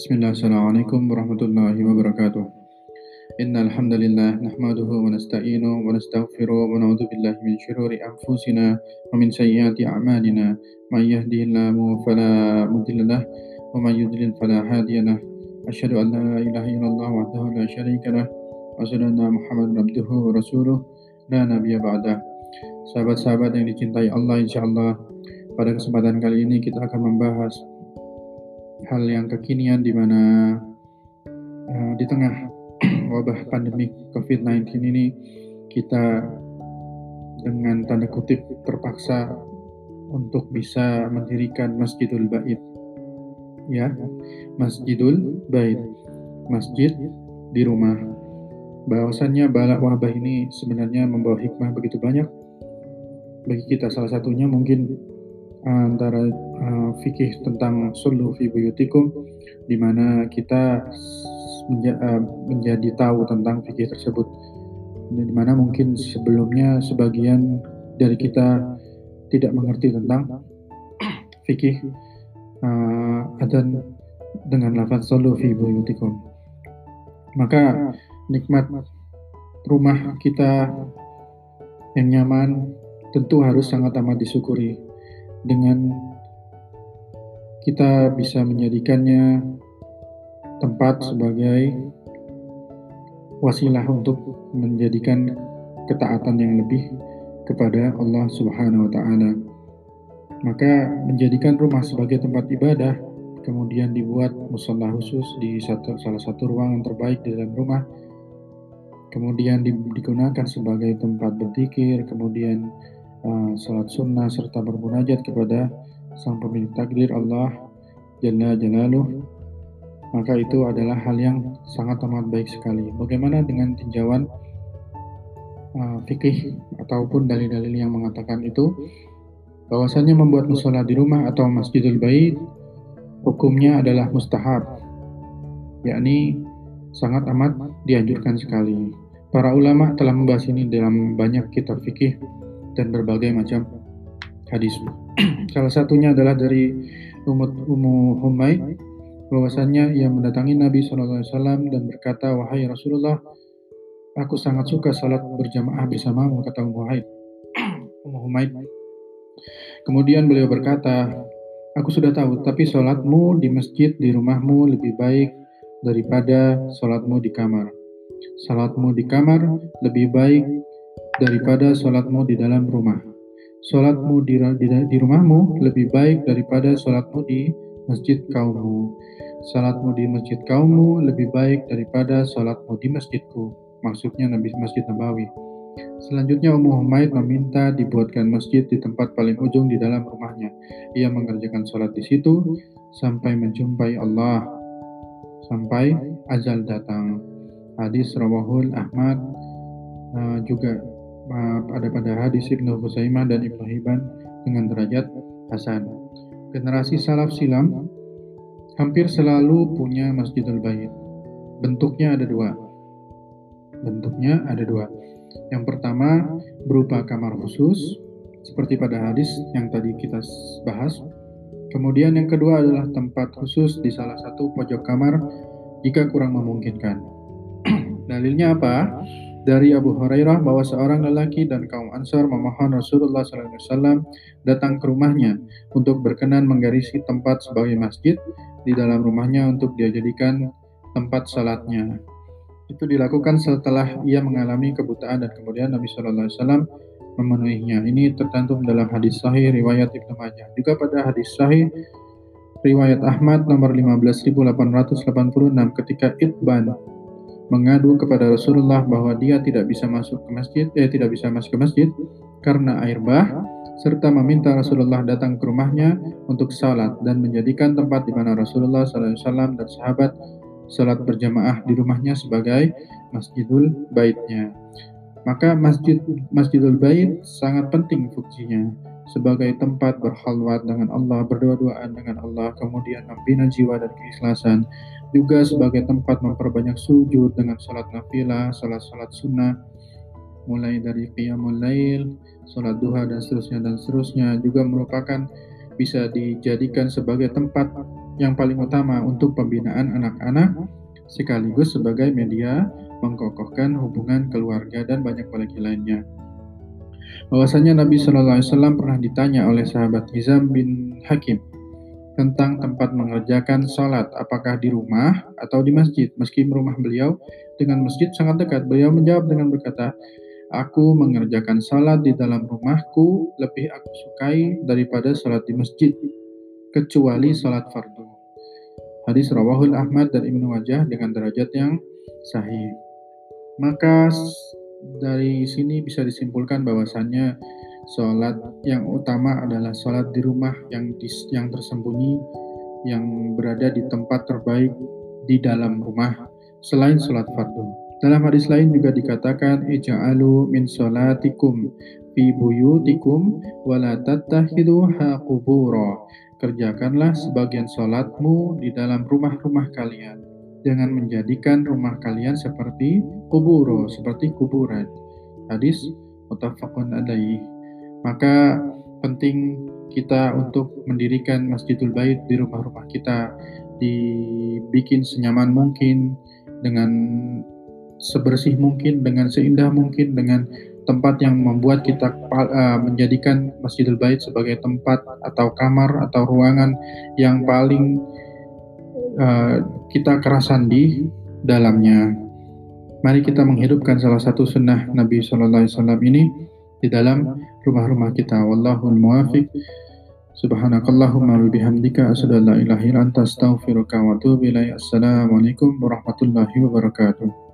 بسم الله السلام عليكم ورحمة الله وبركاته. إن الحمد لله نحمده ونستعينه ونستغفره ونعوذ بالله من شرور أنفسنا ومن سيئات أعمالنا. من يهده الله فلا مضل له ومن يضلل فلا هادي له. أشهد أن لا إله إلا الله وحده لا شريك له. وأشهد أن محمد عبده ورسوله. لا نبي بعده. Sahabat-sahabat yang dicintai Allah insya Allah pada kesempatan kali ini kita akan membahas hal yang kekinian di mana uh, di tengah wabah pandemi COVID-19 ini kita dengan tanda kutip terpaksa untuk bisa mendirikan Masjidul Bait. Ya, Masjidul Bait. Masjid di rumah. Bahwasannya balak wabah ini sebenarnya membawa hikmah begitu banyak bagi kita. Salah satunya mungkin antara uh, fikih tentang sulu fi buyutikum di mana kita menja uh, menjadi tahu tentang fikih tersebut. Di mana mungkin sebelumnya sebagian dari kita tidak mengerti tentang fikih uh, dengan lafaz sulu fi buyutikum. Maka nikmat rumah kita yang nyaman tentu harus sangat amat disyukuri dengan kita bisa menjadikannya tempat sebagai wasilah untuk menjadikan ketaatan yang lebih kepada Allah Subhanahu wa taala. Maka menjadikan rumah sebagai tempat ibadah, kemudian dibuat musola khusus di satu, salah satu ruangan terbaik di dalam rumah, kemudian digunakan sebagai tempat berzikir, kemudian uh, salat sunnah serta bermunajat kepada sang pemilik takdir Allah Jalla Jalaluh maka itu adalah hal yang sangat amat baik sekali. Bagaimana dengan tinjauan uh, fikih ataupun dalil-dalil yang mengatakan itu bahwasanya membuat musola di rumah atau masjidul bait hukumnya adalah mustahab yakni sangat amat dianjurkan sekali. Para ulama telah membahas ini dalam banyak kitab fikih dan berbagai macam hadis. Salah satunya adalah dari Umut Ummu Humaid bahwasannya ia mendatangi Nabi SAW dan berkata, Wahai Rasulullah, aku sangat suka salat berjamaah bersamamu, kata Ummu Humaid. Ummu Humaid. Kemudian beliau berkata, Aku sudah tahu, tapi sholatmu di masjid di rumahmu lebih baik daripada sholatmu di kamar. Sholatmu di kamar lebih baik daripada sholatmu di dalam rumah. Sholatmu di, di, di rumahmu lebih baik daripada sholatmu di masjid kaummu. Sholatmu di masjid kaummu lebih baik daripada sholatmu di masjidku. Maksudnya Nabi Masjid Nabawi. Selanjutnya Ummu Humaid meminta dibuatkan masjid di tempat paling ujung di dalam rumahnya. Ia mengerjakan sholat di situ sampai menjumpai Allah. Sampai ajal datang. Hadis Rawahul Ahmad uh, juga ada pada hadis Ibnu Husaimah dan Ibnu Hibban dengan derajat hasan. Generasi salaf silam hampir selalu punya Masjidul Bait. Bentuknya ada dua. Bentuknya ada dua. Yang pertama berupa kamar khusus seperti pada hadis yang tadi kita bahas. Kemudian yang kedua adalah tempat khusus di salah satu pojok kamar jika kurang memungkinkan. Dalilnya apa? Dari Abu Hurairah bahwa seorang lelaki dan kaum Ansar memohon Rasulullah SAW datang ke rumahnya untuk berkenan menggarisi tempat sebagai masjid di dalam rumahnya untuk dia jadikan tempat salatnya. Itu dilakukan setelah ia mengalami kebutaan dan kemudian Nabi SAW memenuhinya. Ini tercantum dalam hadis sahih riwayat Ibnu Majah. Juga pada hadis sahih riwayat Ahmad nomor 15886 ketika Itban mengadu kepada Rasulullah bahwa dia tidak bisa masuk ke masjid, eh tidak bisa masuk ke masjid karena air bah, serta meminta Rasulullah datang ke rumahnya untuk salat dan menjadikan tempat di mana Rasulullah SAW dan sahabat salat berjamaah di rumahnya sebagai masjidul baitnya. Maka masjid Masjidul Bait sangat penting fungsinya sebagai tempat berhalwat dengan Allah, berdoa-doaan dengan Allah, kemudian membina jiwa dan keikhlasan, juga sebagai tempat memperbanyak sujud dengan salat nafilah, salat-salat sunnah, mulai dari qiyamul lail, salat duha dan seterusnya dan seterusnya juga merupakan bisa dijadikan sebagai tempat yang paling utama untuk pembinaan anak-anak sekaligus sebagai media mengkokohkan hubungan keluarga dan banyak lagi lainnya. Bahwasanya Nabi Shallallahu Alaihi Wasallam pernah ditanya oleh sahabat Hizam bin Hakim tentang tempat mengerjakan sholat, apakah di rumah atau di masjid. Meski rumah beliau dengan masjid sangat dekat, beliau menjawab dengan berkata, Aku mengerjakan sholat di dalam rumahku lebih aku sukai daripada sholat di masjid, kecuali sholat fardu. Hadis Rawahul Ahmad dan Ibnu Wajah dengan derajat yang sahih. Maka dari sini bisa disimpulkan bahwasannya sholat yang utama adalah sholat di rumah yang di, yang tersembunyi yang berada di tempat terbaik di dalam rumah selain sholat fardu. Dalam hadis lain juga dikatakan ij'alu min salatikum fi buyutikum wa la tattakhiduha. Kerjakanlah sebagian salatmu di dalam rumah-rumah kalian. Jangan menjadikan rumah kalian seperti kuburo, seperti kuburan. Hadis muttafaqun alaih. Maka penting kita untuk mendirikan Masjidul Bait di rumah-rumah kita dibikin senyaman mungkin dengan sebersih mungkin, dengan seindah mungkin, dengan tempat yang membuat kita uh, menjadikan Masjidil Bait sebagai tempat atau kamar atau ruangan yang paling uh, kita kerasan di dalamnya. Mari kita menghidupkan salah satu sunnah Nabi Shallallahu Alaihi Wasallam ini di dalam rumah-rumah kita. Wallahul muwafiq. Subhanakallahumma wa bihamdika asyhadu an la ilaha illa anta astaghfiruka wa atubu ilaik. Assalamualaikum warahmatullahi wabarakatuh.